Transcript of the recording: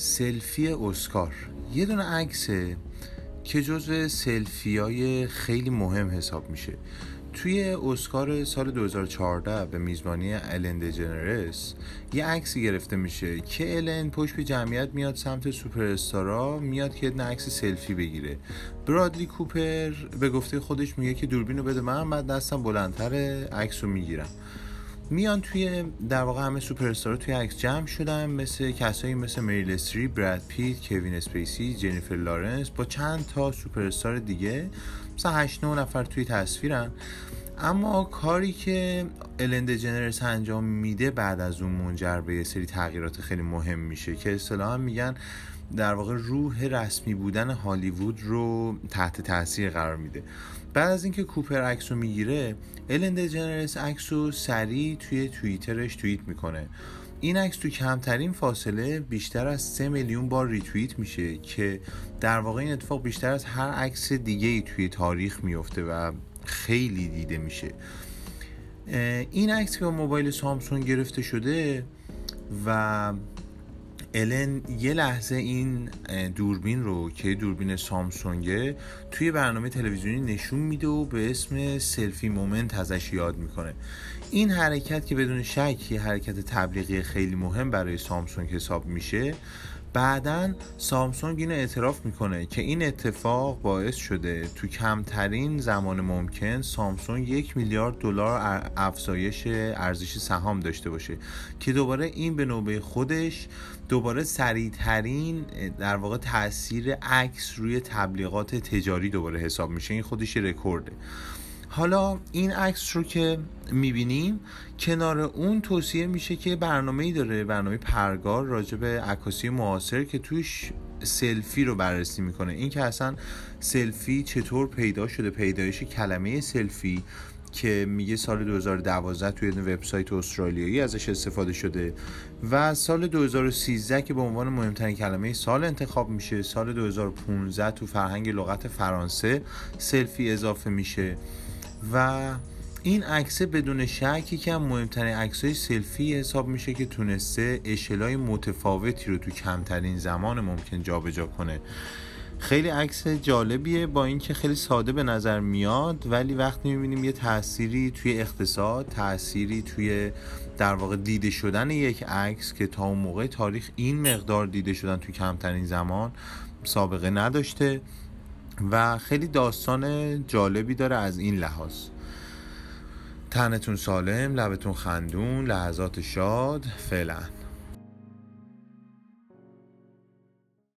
سلفی اسکار یه دونه عکسه که جزو سلفی های خیلی مهم حساب میشه توی اسکار سال 2014 به میزبانی الن دجنرس یه عکسی گرفته میشه که الن پشت به جمعیت میاد سمت سوپر استارا میاد که یه عکس سلفی بگیره برادلی کوپر به گفته خودش میگه که دوربین رو بده من بعد دستم بلندتر عکس رو میگیرم میان توی در واقع همه سوپر استار توی عکس جمع شدن مثل کسایی مثل مریل استری، براد پیت، کوین اسپیسی، جنیفر لارنس با چند تا سوپر استار دیگه مثلا 8 9 نفر توی تصویرن. اما کاری که الن دجنرس انجام میده بعد از اون منجر به یه سری تغییرات خیلی مهم میشه که اصطلاحا میگن در واقع روح رسمی بودن هالیوود رو تحت تاثیر قرار میده بعد از اینکه کوپر عکس رو میگیره الن دجنرس رو سریع توی توییترش توییت میکنه این عکس تو کمترین فاصله بیشتر از 3 میلیون بار ریتوییت میشه که در واقع این اتفاق بیشتر از هر عکس دیگه ای توی تاریخ میفته و خیلی دیده میشه این عکس که با موبایل سامسونگ گرفته شده و الن یه لحظه این دوربین رو که دوربین سامسونگه توی برنامه تلویزیونی نشون میده و به اسم سلفی مومنت ازش یاد میکنه این حرکت که بدون شک یه حرکت تبلیغی خیلی مهم برای سامسونگ حساب میشه بعدا سامسونگ اینو اعتراف میکنه که این اتفاق باعث شده تو کمترین زمان ممکن سامسونگ یک میلیارد دلار افزایش ارزش سهام داشته باشه که دوباره این به نوبه خودش دوباره سریعترین در واقع تاثیر عکس روی تبلیغات تجاری دوباره حساب میشه. این خودش رکورده. حالا این عکس رو که میبینیم کنار اون توصیه میشه که برنامه داره برنامه پرگار راجع به عکاسی معاصر که توش سلفی رو بررسی میکنه این که اصلا سلفی چطور پیدا شده پیدایش کلمه سلفی که میگه سال 2012 توی وبسایت استرالیایی ازش استفاده شده و سال 2013 که به عنوان مهمترین کلمه سال انتخاب میشه سال 2015 تو فرهنگ لغت فرانسه سلفی اضافه میشه و این عکس بدون شک یکی از مهمترین عکسای سلفی حساب میشه که تونسته اشلای متفاوتی رو تو کمترین زمان ممکن جابجا کنه. خیلی عکس جالبیه با اینکه خیلی ساده به نظر میاد ولی وقتی میبینیم یه تأثیری توی اقتصاد تأثیری توی در واقع دیده شدن یک عکس که تا اون موقع تاریخ این مقدار دیده شدن توی کمترین زمان سابقه نداشته. و خیلی داستان جالبی داره از این لحاظ. تنتون سالم لبتون خندون لحظات شاد فعلا.